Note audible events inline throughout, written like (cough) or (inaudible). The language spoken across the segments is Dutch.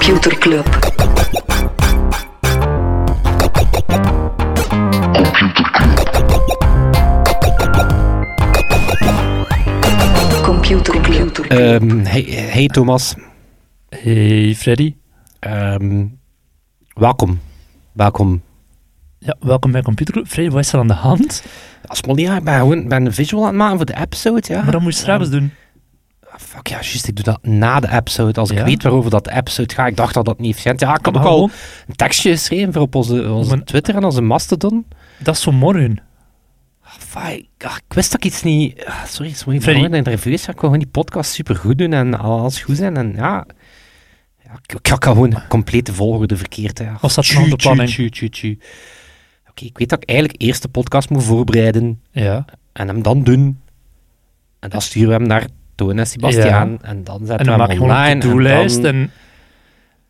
Computer Club. Computer Club. Ehm, hey, hey Thomas, Hey Freddy. Ehm, welkom. Welkom. Ja, welkom bij Computer Club. Freddy, wat is er aan de hand? Als ik ben gewoon ben een visual aan het maken voor de episode, ja. Maar dat moet je straks doen. Fuck ja, juist, ik doe dat na de episode. Als ik weet waarover dat de episode gaat, ik dacht dat dat niet efficiënt Ja, ik had ook al gewoon, een tekstje geschreven voor op onze, onze een- Twitter en onze Mastodon. Dat is zo morgen. Ah, fuck, ah, ik wist dat ik iets niet... ah, sorry, sorry, ik in de reviews. Ik wil gewoon die podcast super goed doen en alles goed zijn. En ja, ja ik, ik had gewoon een complete volgorde verkeerd. Hè. Was dat tju, planning? Oké, ik weet dat ik eigenlijk eerst de podcast moet voorbereiden Ja. en hem dan doen. En dan sturen we hem naar En dan zetten En we hem online. een to-do-lijst. En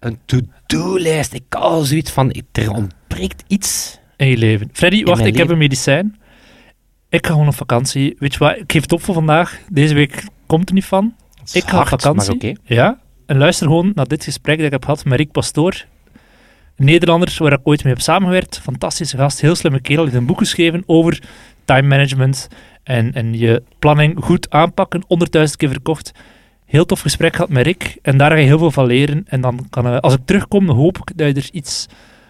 een to-do-lijst. Ik had al zoiets van, er ontbreekt iets. in je leven. Freddy, wacht, ik heb een medicijn. Ik ga gewoon op vakantie. Weet je wat, ik geef het op voor vandaag. Deze week komt er niet van. Ik ga op vakantie. Ja. En luister gewoon naar dit gesprek dat ik heb gehad met Rick Pastoor. Nederlander waar ik ooit mee heb samengewerkt. Fantastische gast, heel slimme kerel. Die heeft een boek geschreven over time management en, en je planning goed aanpakken. 100.000 keer verkocht. Heel tof gesprek gehad met Rick. En daar ga je heel veel van leren. En dan kan, eh, als ik terugkom, hoop ik dat je er iets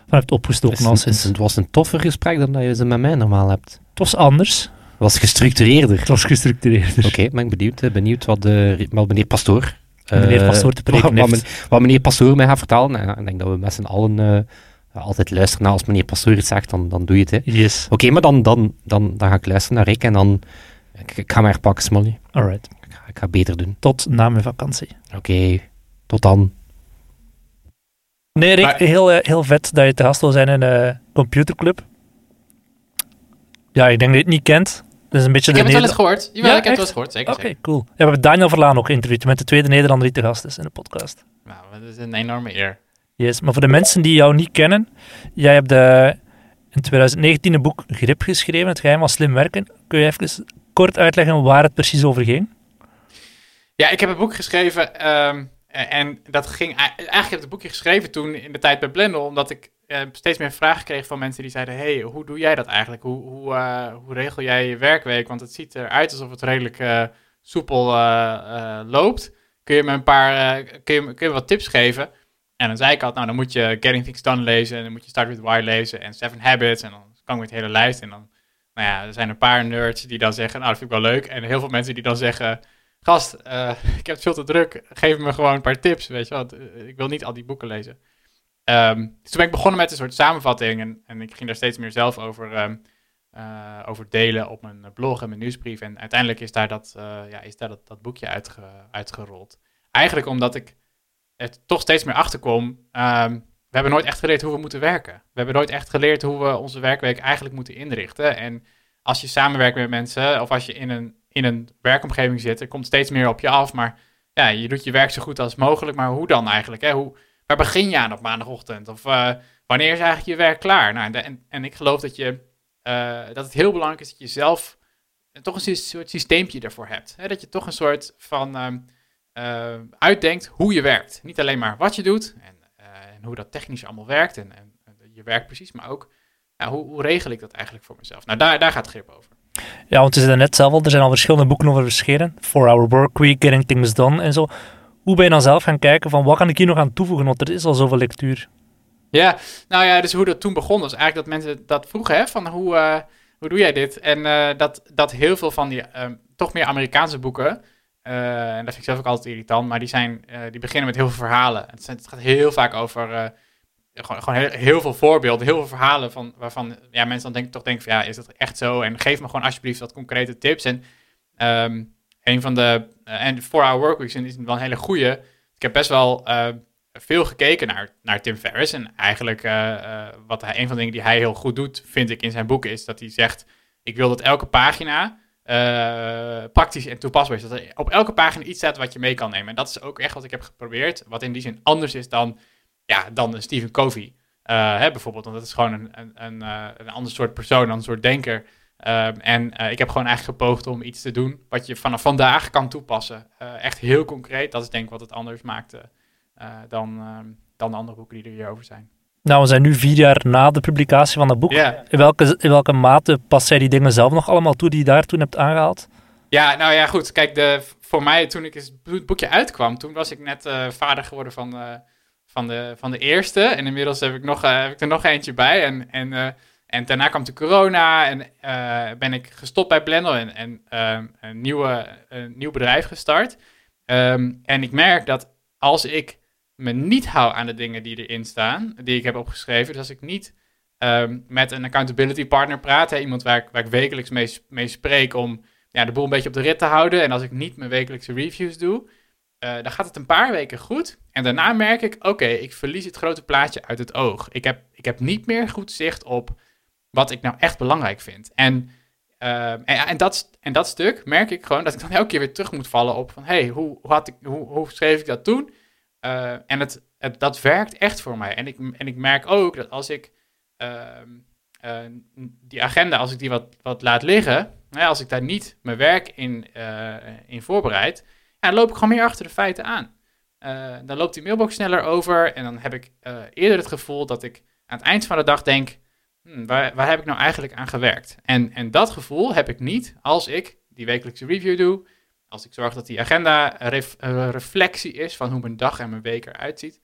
van hebt opgestoken. Het, het was een toffer gesprek dan dat je ze met mij normaal hebt. Het was anders. Het was gestructureerder. Het was gestructureerder. Oké, ben ik benieuwd, eh, benieuwd wat, de, wat meneer Pastoor... Meneer eh, Pastoor te (laughs) preken wat, wat, meneer Pastoor mij gaat vertellen. En, ja, ik denk dat we met z'n allen altijd luisteren naar als meneer Pastoor iets zegt, dan, dan doe je het. hè. Yes. Oké, maar dan, dan, dan, dan ga ik luisteren naar Rick en dan... Ik, ik ga me herpakken, Smolly. Alright. Ik ga, ik ga beter doen. Tot na mijn vakantie. Oké, tot dan. Nee, Rick, Maar- heel, eh, heel vet dat je te gast wil zijn in de computerclub. Ja, ik denk dat je het niet kent. Dat is een beetje Ik de heb het wel eens gehoord. Jawel, Ja, ik heb het wel eens gehoord. Zeker. Oké, cool. Ja, we hebben Daniel Verlaan ook geïnterviewd. Je bent de tweede Nederlander die te gast is in de podcast. Nou, dat is een enorme eer. Yes, maar voor de mensen die jou niet kennen, jij hebt de, in 2019 een boek Grip geschreven, Het geheim van slim werken. Kun je even kort uitleggen waar het precies over ging? Ja, ik heb een boek geschreven. ehm, en dat ging. Eigenlijk heb ik het boekje geschreven toen in de tijd bij Blender, omdat ik eh, steeds meer vragen kreeg van mensen die zeiden: Hey, hoe doe jij dat eigenlijk? Hoe, hoe, eh, hoe regel jij je werkweek? Want het ziet eruit alsof het redelijk eh, soepel eh, eh, loopt. Kun je me een paar eh, kun kun je wat tips geven? En dan zei ik altijd: Nou, dan moet je Getting Things Done lezen. En dan moet je Start with Why lezen. En Seven Habits. En dan kan ik met de hele lijst. En dan, nou ja, er zijn een paar nerds die dan zeggen: Nou, dat vind ik wel leuk. En heel veel mensen die dan zeggen gast, eh, (laughs) ik heb het veel te druk. Geef me gewoon een paar tips, weet je wel. Eh, Ik wil niet al die boeken lezen. Ehm, dus toen ben ik begonnen met een soort samenvatting. En, ik ging daar steeds meer zelf over, ehm, eh, over delen op mijn blog en mijn nieuwsbrief. En uiteindelijk is daar dat, ja, is daar dat, dat boekje uitge, uitgerold. Eigenlijk omdat ik er toch steeds meer achterkom. ehm, we hebben nooit echt geleerd hoe we moeten werken. We hebben nooit echt geleerd hoe we onze werkweek eigenlijk moeten inrichten. En als je samenwerkt met mensen, of als je in een, in een werkomgeving zit, er komt steeds meer op je af. Maar ja, je doet je werk zo goed als mogelijk. Maar hoe dan eigenlijk? Hè? Hoe, waar begin je aan op maandagochtend? Of eh, wanneer is eigenlijk je werk klaar? Nou, en, en, ik geloof dat, je, eh, dat het heel belangrijk is dat je zelf toch een soort systeempje ervoor hebt. Hè? Dat je toch een soort van ehm, eh, uitdenkt hoe je werkt. Niet alleen maar wat je doet en, eh, en hoe dat technisch allemaal werkt en, en, je werk precies, maar ook hoe, hoe regel ik dat eigenlijk voor mezelf? Nou, daar, daar gaat het grip over. Ja, want je zei net zelf al, er zijn al verschillende boeken over verschenen. 4-Hour Workweek, Getting Things Done en zo. Hoe ben je dan zelf gaan kijken van wat kan ik hier nog aan toevoegen, want er is al zoveel lectuur. Ja, nou ja, dus hoe dat toen begon was eigenlijk dat mensen dat vroegen, hè, van hoe, eh, hoe doe jij dit? En dat, dat heel veel van die ehm, toch meer Amerikaanse boeken, en dat vind ik zelf ook altijd irritant, maar die, zijn, eh, die beginnen met heel veel verhalen. Het, het gaat heel vaak over eh, gewoon, gewoon heel, heel veel voorbeelden, heel veel verhalen van, waarvan ja, mensen dan toch denken van ja, is dat echt zo? En geef me gewoon alsjeblieft wat concrete tips. En ehm, een van de, eh, en 4-hour workweeks is wel een hele goede. Ik heb best wel eh, veel gekeken naar, naar Tim Ferriss. En eigenlijk, eh, eh, wat hij, een van de dingen die hij heel goed doet, vind ik in zijn boeken, is dat hij zegt: Ik wil dat elke pagina eh, praktisch en toepasbaar is. Dat er op elke pagina iets staat wat je mee kan nemen. En dat is ook echt wat ik heb geprobeerd. Wat in die zin anders is dan, ja, dan Stephen Covey. eh, hè, bijvoorbeeld, want dat is gewoon een, een, een, eh, een ander soort persoon, een soort denker. Ehm, en ik heb gewoon eigenlijk gepoogd om iets te doen wat je vanaf vandaag kan toepassen. Echt heel concreet. Dat is denk ik wat het anders maakte dan, ehm, dan de andere boeken die er hierover zijn. Nou, we zijn nu vier jaar na de publicatie van dat boek. In, welke, in welke mate past jij die dingen zelf nog allemaal toe die je daar toen hebt aangehaald? Ja, nou ja, goed. Kijk, de, voor mij, toen ik het boekje uitkwam, toen was ik net uh, vader geworden van, uh, van, de, van de eerste. En inmiddels heb ik, nog, uh, heb ik er nog eentje bij. En, en, en daarna kwam de corona en ben ik gestopt bij Blender en, en ehm, een, nieuwe, een nieuw bedrijf gestart. Um, en ik merk dat als ik me niet hou aan de dingen die erin staan, die ik heb opgeschreven, dus als ik niet um, met een accountability partner praat, hè, iemand waar ik, waar ik wekelijks mee, mee spreek om ja, de boel een beetje op de rit te houden. En als ik niet mijn wekelijkse reviews doe, uh, dan gaat het een paar weken goed. En daarna merk ik, oké, ik verlies het grote plaatje uit het oog. Ik heb, ik heb niet meer goed zicht op wat ik nou echt belangrijk vind. En, uh, en, dat, en dat stuk merk ik gewoon dat ik dan elke keer weer terug moet vallen op van, hey, hoe, hoe, had ik, hoe, hoe schreef ik dat toen? Uh, en het, het, dat werkt echt voor mij. En ik, en ik merk ook dat als ik die agenda, als ik die wat, wat laat liggen, als ik daar niet mijn werk in, uh, in voorbereid, ja, dan loop ik gewoon meer achter de feiten aan. Dan loopt die mailbox sneller over en dan heb ik eerder het gevoel dat ik aan het eind van de dag denk, hmm, waar, waar, heb ik nou eigenlijk aan gewerkt? En, en dat gevoel heb ik niet als ik die wekelijkse review doe, als ik zorg dat die agenda ref, reflectie is van hoe mijn dag en mijn week eruit ziet.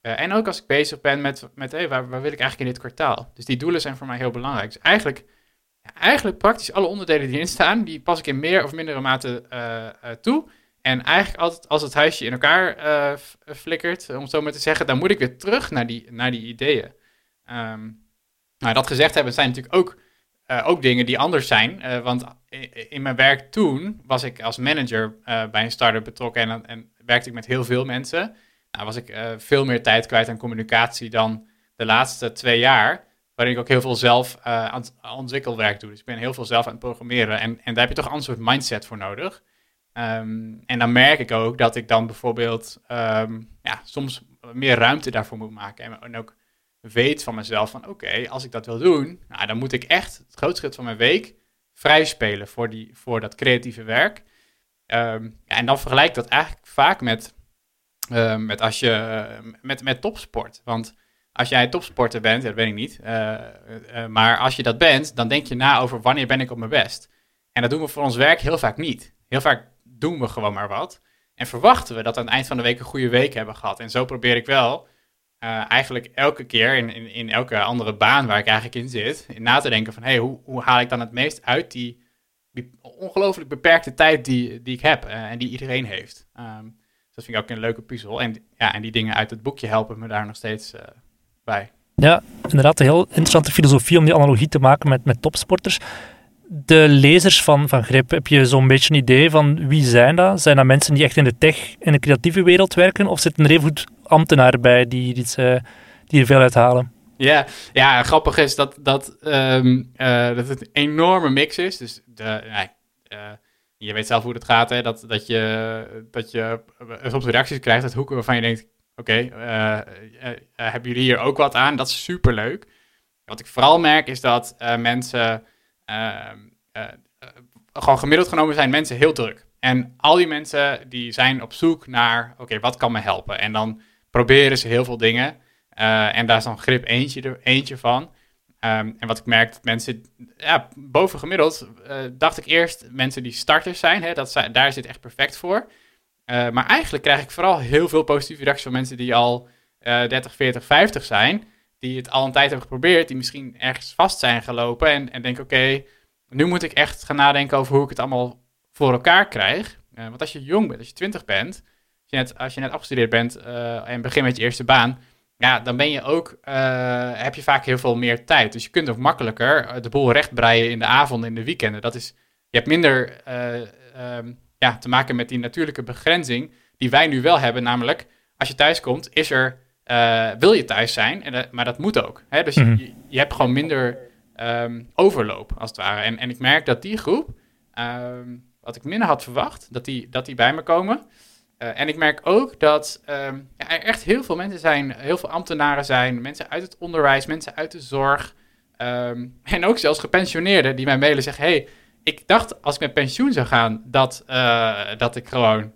en ook als ik bezig ben met, met hey, waar, waar wil ik eigenlijk in dit kwartaal? Dus die doelen zijn voor mij heel belangrijk. Dus eigenlijk eigenlijk praktisch alle onderdelen die erin staan, die pas ik in meer of mindere mate uh, toe. En eigenlijk altijd als het huisje in elkaar uh, flikkert, om het zo maar te zeggen, dan moet ik weer terug naar die, naar die ideeën. Um, nou, dat gezegd hebben, zijn natuurlijk ook, ook dingen die anders zijn. want in, mijn werk toen was ik als manager bij een start-up betrokken en, en, werkte ik met heel veel mensen. Nou, was ik veel meer tijd kwijt aan communicatie dan de laatste twee jaar waarin ik ook heel veel zelf uh, aan ontwikkelwerk doe. Dus ik ben heel veel zelf aan het programmeren. En, en daar heb je toch een soort mindset voor nodig. Um, en dan merk ik ook dat ik dan bijvoorbeeld um, ja, soms meer ruimte daarvoor moet maken. En, ook weet van mezelf van oké, als ik dat wil doen, nou, dan moet ik echt het grootste van mijn week vrij spelen voor, die, voor dat creatieve werk. Ja, en dan vergelijk ik dat eigenlijk vaak met, uh, met als je met, met topsport. Want als jij topsporter bent, dat weet ik niet, uh, uh, maar als je dat bent, dan denk je na over wanneer ben ik op mijn best. En dat doen we voor ons werk heel vaak niet. Heel vaak doen we gewoon maar wat. En verwachten we dat aan het eind van de week een goede week hebben gehad. En zo probeer ik wel uh, eigenlijk elke keer in, in, in, elke andere baan waar ik eigenlijk in zit, na te denken van, hey, hoe, hoe haal ik dan het meest uit die, die ongelooflijk beperkte tijd die, die ik heb en die iedereen heeft. Um, dat vind ik ook een leuke puzzel. En, ja, en die dingen uit het boekje helpen me daar nog steeds bij. Ja, inderdaad, een heel interessante filosofie om die analogie te maken met, met topsporters. De lezers van, van Grip, heb je zo'n beetje een idee van wie zijn dat? Zijn dat mensen die echt in de tech, in de creatieve wereld werken? Of zitten er even goed ambtenaren bij die, die, die er veel uithalen? Ja, ja, grappig is dat, dat, um, uh, dat het een enorme mix is. Dus de, uh, je weet zelf hoe het gaat, hè? Dat, dat je, dat je soms reacties krijgt uit hoeken waarvan je denkt, oké, hebben jullie hier ook wat aan? Dat is super leuk. Wat ik vooral merk is dat mensen, ehm, gewoon gemiddeld genomen zijn mensen heel druk. En al die mensen die zijn op zoek naar, oké, wat kan me helpen? En dan proberen ze heel veel dingen. en daar is dan grip eentje, er, eentje van. Um, en wat ik merk, dat mensen, ja, boven gemiddeld, dacht ik eerst mensen die starters zijn, hè, dat zijn, daar dit echt perfect voor. Uh, maar eigenlijk krijg ik vooral heel veel positieve reacties van mensen die al uh, 30, 40, 50 zijn. Die het al een tijd hebben geprobeerd, die misschien ergens vast zijn gelopen. En, en denken: oké, nu moet ik echt gaan nadenken over hoe ik het allemaal voor elkaar krijg. Want als je jong bent, als je 20 bent, je net, als je net afgestudeerd bent uh, en begint met je eerste baan. Ja, dan ben je ook, heb je vaak heel veel meer tijd. Dus je kunt ook makkelijker de boel rechtbreien in de avonden, in de weekenden. Dat is, je hebt minder um, ja, te maken met die natuurlijke begrenzing die wij nu wel hebben. Namelijk, als je thuis komt, is er, wil je thuis zijn, en, maar dat moet ook. Hè? Dus mm -hmm. je, je, hebt gewoon minder um, overloop, als het ware. En, en ik merk dat die groep, um, wat ik minder had verwacht, dat die, dat die bij me komen. Uh, en ik merk ook dat ja, er echt heel veel mensen zijn, heel veel ambtenaren zijn, mensen uit het onderwijs, mensen uit de zorg. (laughs) en ook zelfs gepensioneerden die mij mailen zeggen: hey, ik dacht als ik met pensioen zou gaan, dat, uh, dat ik gewoon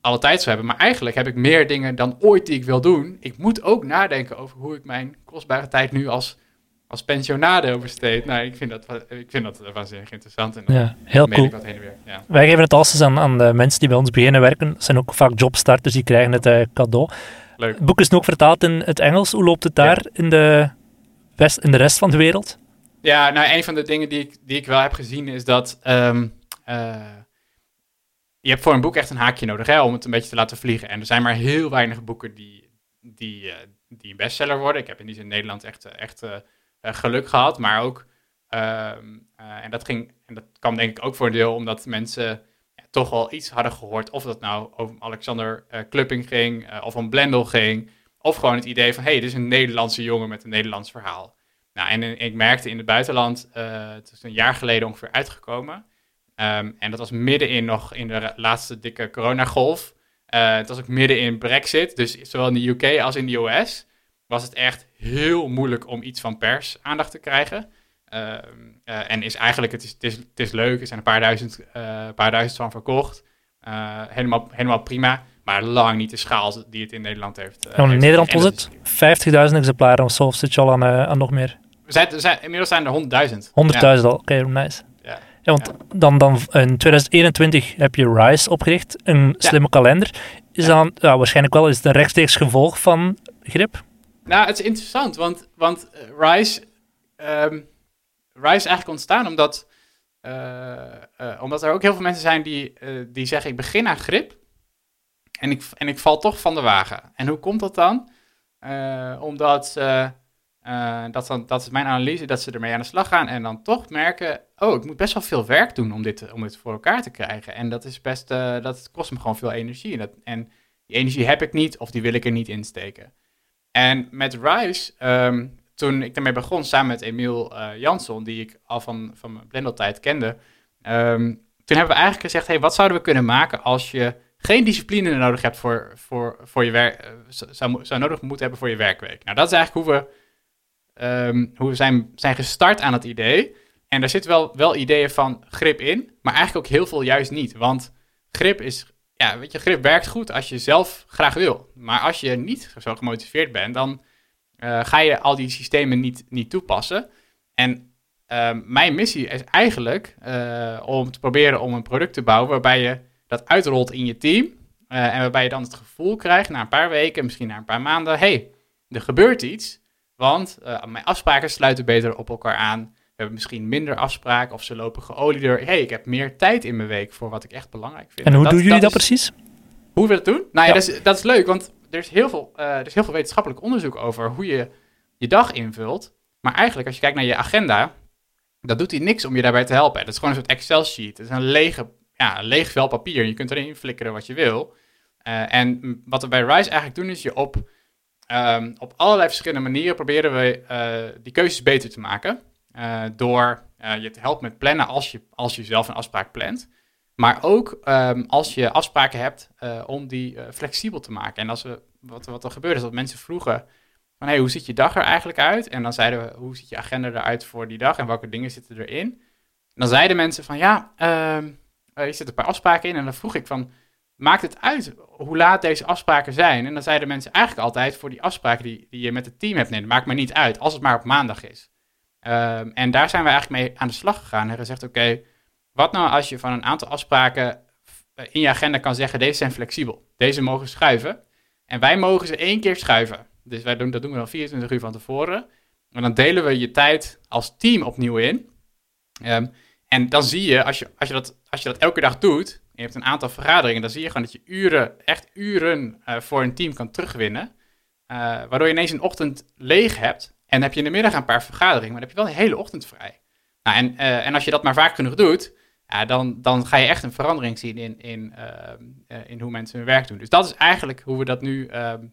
alle tijd zou hebben. Maar eigenlijk heb ik meer dingen dan ooit die ik wil doen. Ik moet ook nadenken over hoe ik mijn kostbare tijd nu als, als pensionade besteed. Nou, ik vind dat, ik vind dat waanzinnig interessant. En Ja, heel cool. ik wat heen en weer. Ja. Wij geven het altijd aan, aan de mensen die bij ons beginnen werken. Dat zijn ook vaak jobstarters, die krijgen het eh, cadeau. Leuk. Het boek is nu ook vertaald in het Engels. Hoe loopt het daar in, de west, in de rest van de wereld? Ja, nou, een van de dingen die ik, die ik wel heb gezien is dat. ehm, eh, je hebt voor een boek echt een haakje nodig hè, om het een beetje te laten vliegen. En er zijn maar heel weinig boeken die, die, eh, die een bestseller worden. Ik heb in die zin in Nederland echt, echt geluk gehad, maar ook. ehm, eh, en dat ging. En dat kwam denk ik ook voor een deel omdat mensen toch wel iets hadden gehoord. Of dat nou over Alexander eh Klupping ging, eh, of om Blendel ging. Of gewoon het idee van: hé, hey, dit is een Nederlandse jongen met een Nederlands verhaal. Nou, en eh, ik merkte in het buitenland, eh, het is een jaar geleden ongeveer uitgekomen. Ehm, en dat was midden in nog in de laatste dikke coronagolf. Eh het was ook midden in Brexit, dus zowel in de UK als in de US was het echt heel moeilijk om iets van pers aandacht te krijgen. Ehm, eh, en is eigenlijk, het is, het, is, het is leuk, er zijn een paar duizend, eh, paar duizend van verkocht. Eh, helemaal, helemaal prima, maar lang niet de schaal die het in Nederland heeft. Ja, in. Nederland was het is- 50.000 exemplaren of zo. Of zit je al aan, aan nog meer? we zijn, inmiddels zijn er 100.000. 100.000 al. Oké, nice. Ja. Ja, want Dan, dan in 2021 heb je RISE opgericht, een slimme kalender. Is dan ja, waarschijnlijk wel is het een rechtstreeks gevolg van grip? Nou, het is interessant, want, want eh, Rise, ehm, Rise is eigenlijk ontstaan omdat, eh, eh, omdat er ook heel veel mensen zijn die, die zeggen: Ik begin aan grip en ik, en ik val toch van de wagen. En hoe komt dat dan? Omdat, dat, dan, dat is mijn analyse, dat ze ermee aan de slag gaan en dan toch merken: Oh, ik moet best wel veel werk doen om dit, om dit voor elkaar te krijgen. En dat is best, dat kost me gewoon veel energie. En, dat, en die energie heb ik niet of die wil ik er niet in steken. En met Rise, ehm, toen ik daarmee begon, samen met Emiel eh Jansson, die ik al van, van mijn Blendel-tijd kende, ehm, toen hebben we eigenlijk gezegd, hey, wat zouden we kunnen maken als je geen discipline nodig hebt voor, voor, voor je werk, eh, zou, zou nodig moeten hebben voor je werkweek. Nou, dat is eigenlijk hoe we, ehm, hoe we zijn, zijn gestart aan het idee. En daar zitten wel, wel ideeën van grip in, maar eigenlijk ook heel veel juist niet. Want grip is ja, weet je, grip werkt goed als je zelf graag wil. Maar als je niet zo gemotiveerd bent, dan eh, ga je al die systemen niet, niet toepassen. En ehm, mijn missie is eigenlijk eh, om te proberen om een product te bouwen waarbij je dat uitrolt in je team. eh, en waarbij je dan het gevoel krijgt na een paar weken, misschien na een paar maanden, hey, er gebeurt iets. Want mijn afspraken sluiten beter op elkaar aan. We hebben misschien minder afspraken of ze lopen geolieder. hey, ik heb meer tijd in mijn week voor wat ik echt belangrijk vind. En hoe doen jullie dat is- precies? hoe we dat doen? Nou ja, Ja. Dat, is, dat is leuk, want er is, heel veel, eh, er is heel veel wetenschappelijk onderzoek over hoe je je dag invult. Maar eigenlijk, als je kijkt naar je agenda, dat doet hij niks om je daarbij te helpen. Dat is gewoon een soort Excel-sheet. Het is een, lege, ja, een leeg vel papier. Je kunt erin flikkeren wat je wil. Eh, en wat we bij Rise eigenlijk doen, is je op, ehm, op allerlei verschillende manieren proberen we eh, die keuzes beter te maken. Eh, door eh, je te helpen met plannen als je, als je zelf een afspraak plant. Maar ook ehm, als je afspraken hebt eh, om die flexibel te maken. En als we, wat, wat er gebeurde is dat mensen vroegen van hey, hoe ziet je dag er eigenlijk uit? En dan zeiden we, hoe ziet je agenda eruit voor die dag en welke dingen zitten erin? En dan zeiden mensen van ja, ehm er zitten een paar afspraken in. En dan vroeg ik van, maakt het uit hoe laat deze afspraken zijn? En dan zeiden mensen eigenlijk altijd voor die afspraken die, die je met het team hebt, nee, maakt me niet uit, als het maar op maandag is. Ehm, en daar zijn we eigenlijk mee aan de slag gegaan en gezegd, oké, wat nou als je van een aantal afspraken eh, in je agenda kan zeggen, deze zijn flexibel, deze mogen schuiven. En wij mogen ze één keer schuiven. Dus wij doen, dat doen we dan 24 uur van tevoren. En dan delen we je tijd als team opnieuw in. Ehm, en dan zie je als, je, als je, dat, als je dat elke dag doet, en je hebt een aantal vergaderingen, dan zie je gewoon dat je uren, echt uren eh, voor een team kan terugwinnen. Eh, waardoor je ineens een ochtend leeg hebt. En heb je in de middag een paar vergaderingen, maar dan heb je wel een hele ochtend vrij. Nou, en, eh, en als je dat maar vaak genoeg doet, ja, dan, dan ga je echt een verandering zien in, in, ehm, eh, in hoe mensen hun werk doen. Dus dat is eigenlijk hoe we dat nu, ehm,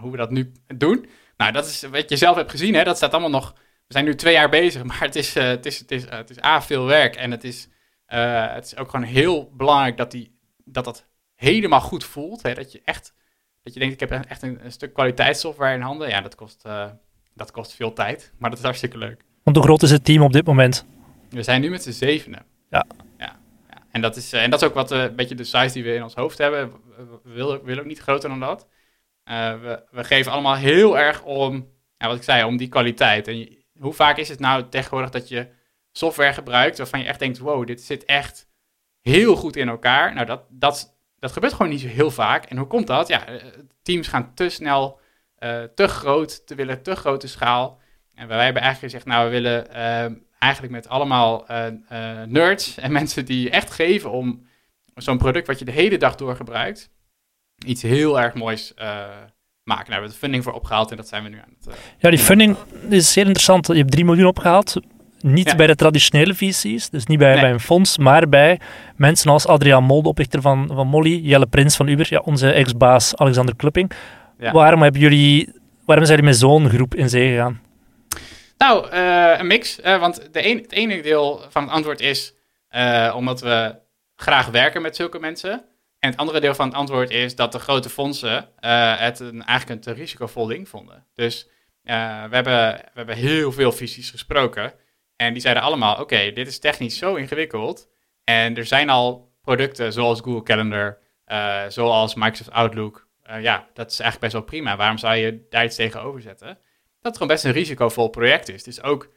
hoe we dat nu doen. Nou, dat is wat je zelf hebt gezien, hè? dat staat allemaal nog. We zijn nu twee jaar bezig, (laughs) maar het is, eh, het is, het is, eh, het is A, veel werk. En het is, eh, het is ook gewoon heel belangrijk dat die, dat, dat helemaal goed voelt. Hè? Dat je echt, dat je denkt, ik heb echt een, stuk kwaliteitssoftware in handen. Ja, dat kost, eh, dat kost veel tijd, maar dat is hartstikke leuk. Want hoe groot is het team op dit moment? We zijn nu met z'n zevenen. Ja. ja, ja. En dat is, en dat is ook wat een beetje de size die we in ons hoofd hebben. We willen, we willen ook niet groter dan dat. we, we geven allemaal heel erg om, ja, wat ik zei, om die kwaliteit. En hoe vaak is het nou tegenwoordig dat je software gebruikt waarvan je echt denkt, wow, dit zit echt heel goed in elkaar. Nou, dat, dat, dat gebeurt gewoon niet zo heel vaak. En hoe komt dat? Ja, teams gaan te snel, te groot, te willen te grote schaal. En wij hebben eigenlijk gezegd, nou, we willen uh, eigenlijk met allemaal uh, nerds en (laughs) mensen die echt geven om zo'n product wat je de hele dag door gebruikt, iets heel erg moois maken. Daar hebben we de funding voor opgehaald en dat zijn we nu aan het... ja, die funding is zeer interessant. Je hebt 3 miljoen opgehaald. Niet Ja. bij de traditionele VC's, dus niet bij, Nee. bij een fonds, maar bij mensen als Adriaan Molde, oprichter van, van Molly, Jelle Prins van Uber, ja, onze ex-baas Alexander Klupping. Ja. Waarom hebben jullie, waarom zijn jullie met zo'n groep in zee gegaan? Nou, eh, een mix. eh, want de een, het ene deel van het antwoord is eh, omdat we graag werken met zulke mensen. En het andere deel van het antwoord is dat de grote fondsen eh, het een, eigenlijk een te risicovol ding vonden. Dus eh, we, hebben, we hebben heel veel visies gesproken. En die zeiden allemaal, oké, dit is technisch zo ingewikkeld. En er zijn al producten zoals Google Calendar, eh, zoals Microsoft Outlook. Eh, ja, dat is eigenlijk best wel prima. Waarom zou je daar iets tegenover zetten? Dat het gewoon best een risicovol project is. Dus ook,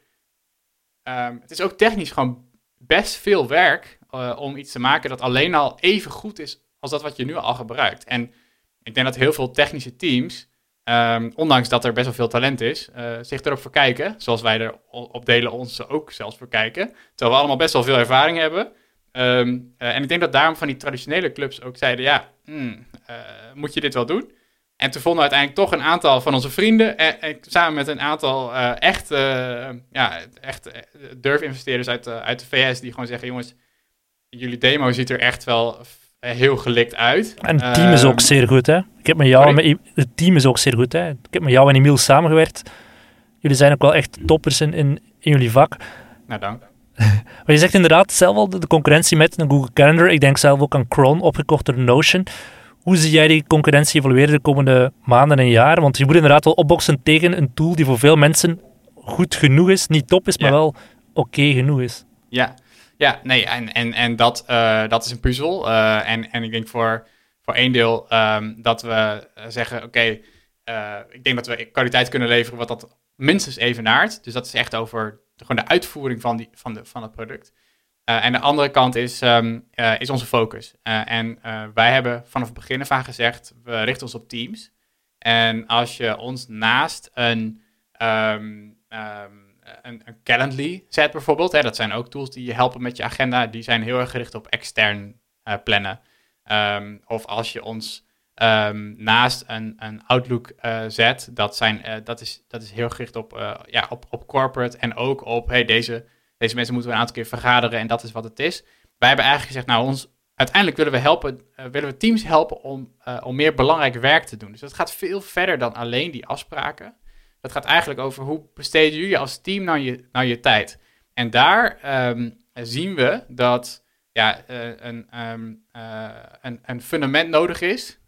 ehm, het is ook technisch gewoon best veel werk eh, om iets te maken dat alleen al even goed is als dat wat je nu al gebruikt. En ik denk dat heel veel technische teams, ehm, ondanks dat er best wel veel talent is, eh, zich erop voor kijken. Zoals wij er op delen ons ook zelfs voor kijken. Terwijl we allemaal best wel veel ervaring hebben. Ehm, eh, en ik denk dat daarom van die traditionele clubs ook zeiden, ja, hmm, moet je dit wel doen? En toen vonden we uiteindelijk toch een aantal van onze vrienden, en, en samen met een aantal eh, echt, eh, ja, echt eh, durfinvesteerders uit, de- uit de VS, die gewoon zeggen, jongens, jullie demo ziet er echt wel eh, heel gelikt uit. En het team is ook Ehm, zeer goed, hè? Ik heb met jou, met, het team is ook zeer goed, hè? Ik heb met jou en Emiel samengewerkt. Jullie zijn ook wel echt toppers in, in, in jullie vak. Nou, dank. (laughs) Maar je zegt inderdaad zelf al de, de concurrentie met een Google Calendar. Ik denk zelf ook aan Cron, opgekocht door Notion. Hoe zie jij die concurrentie evolueren de komende maanden en jaren? Want je moet inderdaad wel opboksen tegen een tool die voor veel mensen goed genoeg is. Niet top is, maar Ja. wel oké genoeg is. Ja, ja nee, en, en, en dat, eh, dat is een puzzel. Eh, en, en ik denk voor, voor één deel ehm, dat we zeggen, oké, eh, ik denk dat we kwaliteit kunnen leveren wat dat minstens evenaart. Dus dat is echt over de, gewoon de uitvoering van, die, van, de, van het product. Eh, en de andere kant is, ehm, eh, is onze focus. Eh, en wij hebben vanaf het begin af aan gezegd, we richten ons op teams. En als je ons naast een, ehm, ehm, een, een Calendly zet bijvoorbeeld, hè, dat zijn ook tools die je helpen met je agenda, die zijn heel erg gericht op extern plannen. Of als je ons naast een, een Outlook zet, dat, zijn, dat, is, dat is heel gericht op, ja, op, op corporate en ook op hey, deze, deze mensen moeten we een aantal keer vergaderen en dat is wat het is. Wij hebben eigenlijk gezegd, nou, ons, uiteindelijk willen we, helpen, eh, willen we teams helpen om, eh, om meer belangrijk werk te doen. Dus dat gaat veel verder dan alleen die afspraken. Dat gaat eigenlijk over hoe besteden jullie als team nou je, nou je tijd. En daar ehm, zien we dat ja, eh, een, ehm, eh, een, een fundament nodig is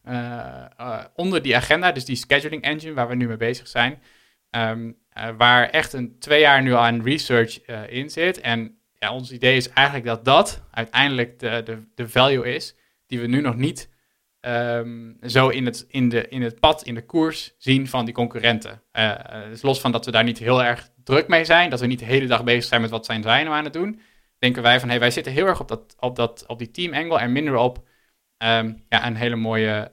onder die agenda, dus die scheduling engine waar we nu mee bezig zijn. Ehm, eh, waar echt een twee jaar nu aan research eh, in zit. En ja, ons idee is eigenlijk dat dat uiteindelijk de, de, de value is die we nu nog niet ehm, zo in het, in, de, in het pad, in de koers zien van die concurrenten. Eh, dus los van dat we daar niet heel erg druk mee zijn, dat we niet de hele dag bezig zijn met wat zijn zij nou aan het doen, denken wij van hey, wij zitten heel erg op, dat, op, dat, op die team angle en minder op ehm, ja, een hele mooie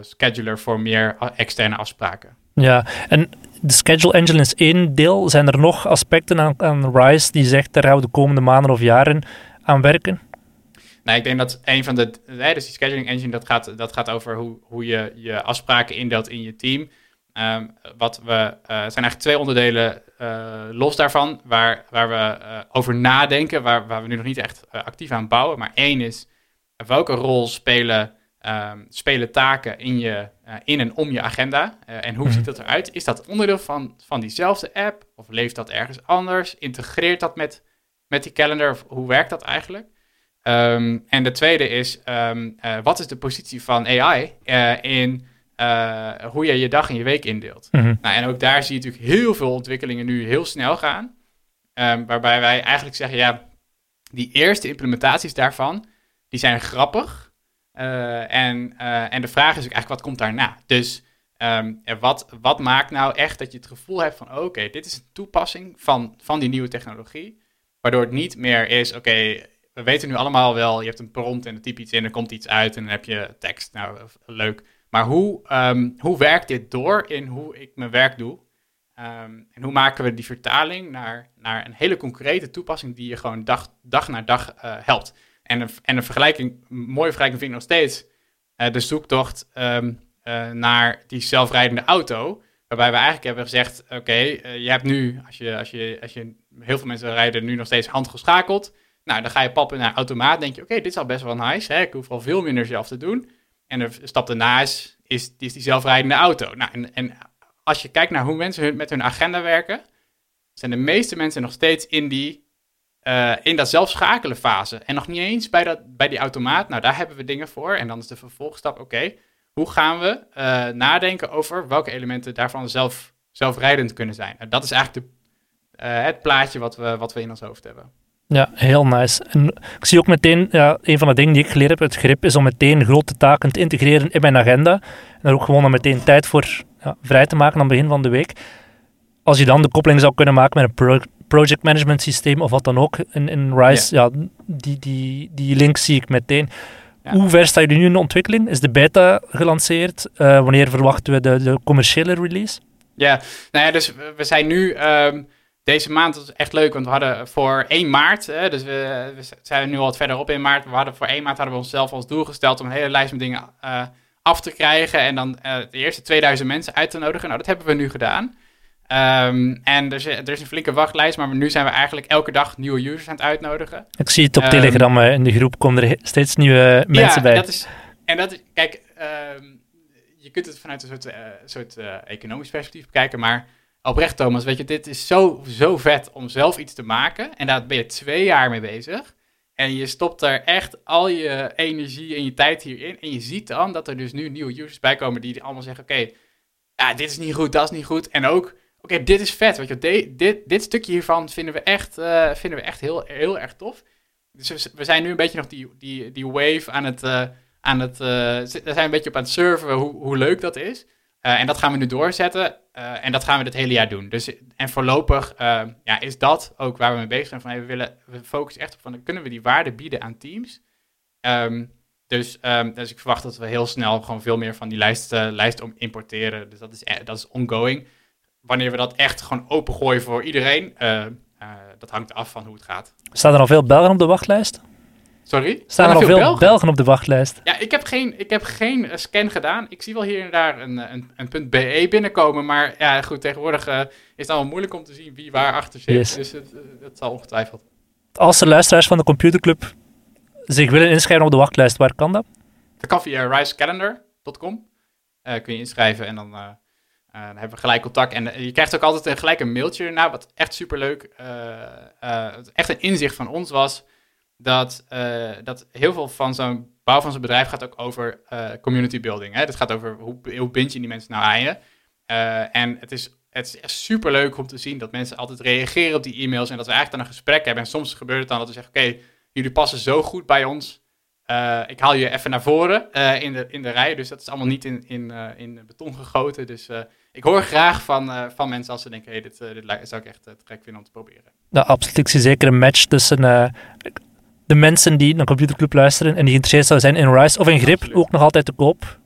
scheduler voor meer externe afspraken. Ja, en de schedule engine is één deel. Zijn er nog aspecten aan, aan Rise die zegt, daar gaan we de komende maanden of jaren aan werken? Nou, ik denk dat een van de, dus die scheduling engine, dat gaat, dat gaat over hoe, hoe je je afspraken indeelt in je team. Ehm, wat we, eh, zijn eigenlijk twee onderdelen eh, los daarvan, waar, waar we eh, over nadenken, waar, waar we nu nog niet echt actief aan bouwen. Maar één is, welke rol spelen, ehm, spelen taken in, je, eh, in en om je agenda? Eh, en hoe Mhm. ziet dat eruit? Is dat onderdeel van, van diezelfde app? Of leeft dat ergens anders? Integreert dat met, met die calendar? Of hoe werkt dat eigenlijk? Ehm, en de tweede is, ehm, eh, wat is de positie van AI in hoe je je dag en je week indeelt? Mhm. Nou, en ook daar zie je natuurlijk heel veel ontwikkelingen nu heel snel gaan. Waarbij wij eigenlijk zeggen, ja, die eerste implementaties daarvan, die zijn grappig. Eh, en, eh, en de vraag is ook eigenlijk, wat komt daarna? Dus ehm, wat, wat maakt nou echt dat je het gevoel hebt van, oké, dit is een toepassing van, van die nieuwe technologie. Waardoor het niet meer is, oké, we weten nu allemaal wel, je hebt een prompt en er typ iets in, er komt iets uit en dan heb je tekst. Nou, leuk. Maar hoe, ehm, hoe werkt dit door in hoe ik mijn werk doe? Ehm, en hoe maken we die vertaling naar, naar een hele concrete toepassing die je gewoon dag, dag na dag uh, helpt? En een, en een vergelijking, een mooie vergelijking vind ik nog steeds uh, de zoektocht um, uh, naar die zelfrijdende auto. Waarbij we eigenlijk hebben gezegd: oké, je hebt nu, als je, als, je, als je, heel veel mensen rijden nu nog steeds handgeschakeld. Nou, dan ga je pappen naar automaat. Denk je: oké, dit is al best wel nice. Hè? Ik hoef al veel minder zelf te doen. En de stap daarna is, die zelfrijdende auto. Nou, en, en als je kijkt naar hoe mensen met hun agenda werken, zijn de meeste mensen nog steeds in, die, uh, in dat zelfschakelen fase. En nog niet eens bij, dat, bij die automaat. Nou, daar hebben we dingen voor. En dan is de vervolgstap, oké, hoe gaan we uh, nadenken over welke elementen daarvan zelf, zelfrijdend kunnen zijn? Nou, dat is eigenlijk de, uh, het plaatje wat we, wat we in ons hoofd hebben. Ja, heel nice. En ik zie ook meteen, ja, een van de dingen die ik geleerd heb uit grip, is om meteen grote taken te integreren in mijn agenda. En ook gewoon dan meteen tijd voor ja, vrij te maken aan het begin van de week. Als je dan de koppeling zou kunnen maken met een pro project management systeem of wat dan ook in, in RISE, ja. ja, die, die, die link zie ik meteen. Ja. Hoe ver staan jullie nu in de ontwikkeling? Is de beta gelanceerd? Uh, wanneer verwachten we de, de commerciële release? Ja, nou ja, dus we zijn nu... Um deze maand was echt leuk, want we hadden voor 1 maart, hè, dus we, we, zijn nu al wat verderop in maart, we hadden voor 1 maart hadden we onszelf als doel gesteld om een hele lijst met dingen uh, af te krijgen en dan uh, de eerste 2000 mensen uit te nodigen. Nou, dat hebben we nu gedaan. Um, en er is, er is, een flinke wachtlijst, maar nu zijn we eigenlijk elke dag nieuwe users aan het uitnodigen. Ik zie het op um, Telegram, uh, in de groep komen er steeds nieuwe mensen ja, bij. Dat is, en dat is, kijk, um, je kunt het vanuit een soort, soort economisch perspectief bekijken, maar oprecht Thomas, weet je, dit is zo, zo vet om zelf iets te maken. En daar ben je twee jaar mee bezig. En je stopt er echt al je energie en je tijd hierin. En je ziet dan dat er dus nu nieuwe users bij komen die allemaal zeggen, oké, okay, ja, dit is niet goed, dat is niet goed. En ook, oké, dit is vet. Je, dit, dit, stukje hiervan vinden we echt, uh, vinden we echt heel, heel erg tof. Dus we zijn nu een beetje nog die, die, die wave aan het, uh, aan het, uh, we zijn een beetje op aan het surfen hoe, hoe leuk dat is. En dat gaan we nu doorzetten. En dat gaan we dit hele jaar doen. Dus, en voorlopig ja, is dat ook waar we mee bezig zijn. Van, we, willen, we focussen echt op van, kunnen we die waarde bieden aan teams? Um, dus, um, dus ik verwacht dat we heel snel gewoon veel meer van die lijst, lijst importeren. Dus dat is, dat is ongoing. Wanneer we dat echt gewoon opengooien voor iedereen, dat hangt af van hoe het gaat. Staan er al veel Belgen op de wachtlijst? Sorry? Staan er al veel Belgen? Belgen? op de wachtlijst? Ja, ik heb geen, ik heb geen uh, scan gedaan. Ik zie wel hier en daar een, een, een .be binnenkomen. Maar ja, goed, tegenwoordig uh, is het allemaal moeilijk om te zien wie waar achter zit. Yes. Dus het, dat zal ongetwijfeld. Als er luisteraars van de computerclub zich willen inschrijven op de wachtlijst, waar kan dat? Dat kan via risecalendar.com. kun je inschrijven en dan, dan, hebben we gelijk contact. En je krijgt ook altijd een, gelijk een mailtje erna, wat echt superleuk, echt een inzicht van ons was dat, dat heel veel van zo'n bouw van zo'n bedrijf gaat ook over community building. Hè? Het gaat over hoe, hoe bind je die mensen nou aan je. En het is, het is echt super leuk om te zien dat mensen altijd reageren op die e-mails en dat we eigenlijk dan een gesprek hebben. En soms gebeurt het dan dat we zeggen, oké, jullie passen zo goed bij ons. ik haal je even naar voren in, de, in de rij. Dus dat is allemaal niet in, in, in beton gegoten. Dus ik hoor graag van, van mensen als ze denken, hey, dit, dit zou ik echt te gek vinden om te proberen. Nou, absoluut. Ik zie zeker een match tussen de mensen die naar Computerclub luisteren en die geïnteresseerd zouden zijn in Rise of in Grip, ook nog altijd te koop.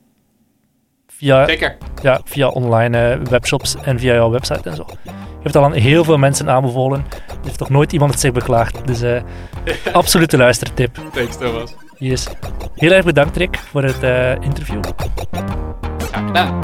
Via, Zeker. Ja, via online webshops en via jouw website en zo. Je hebt al aan heel veel mensen aanbevolen. Er heeft toch nooit iemand het zich beklaagd. Dus uh, (laughs) absolute luistertip. Thanks Thomas. Yes. Heel erg bedankt Rick voor het uh, interview. Graag gedaan.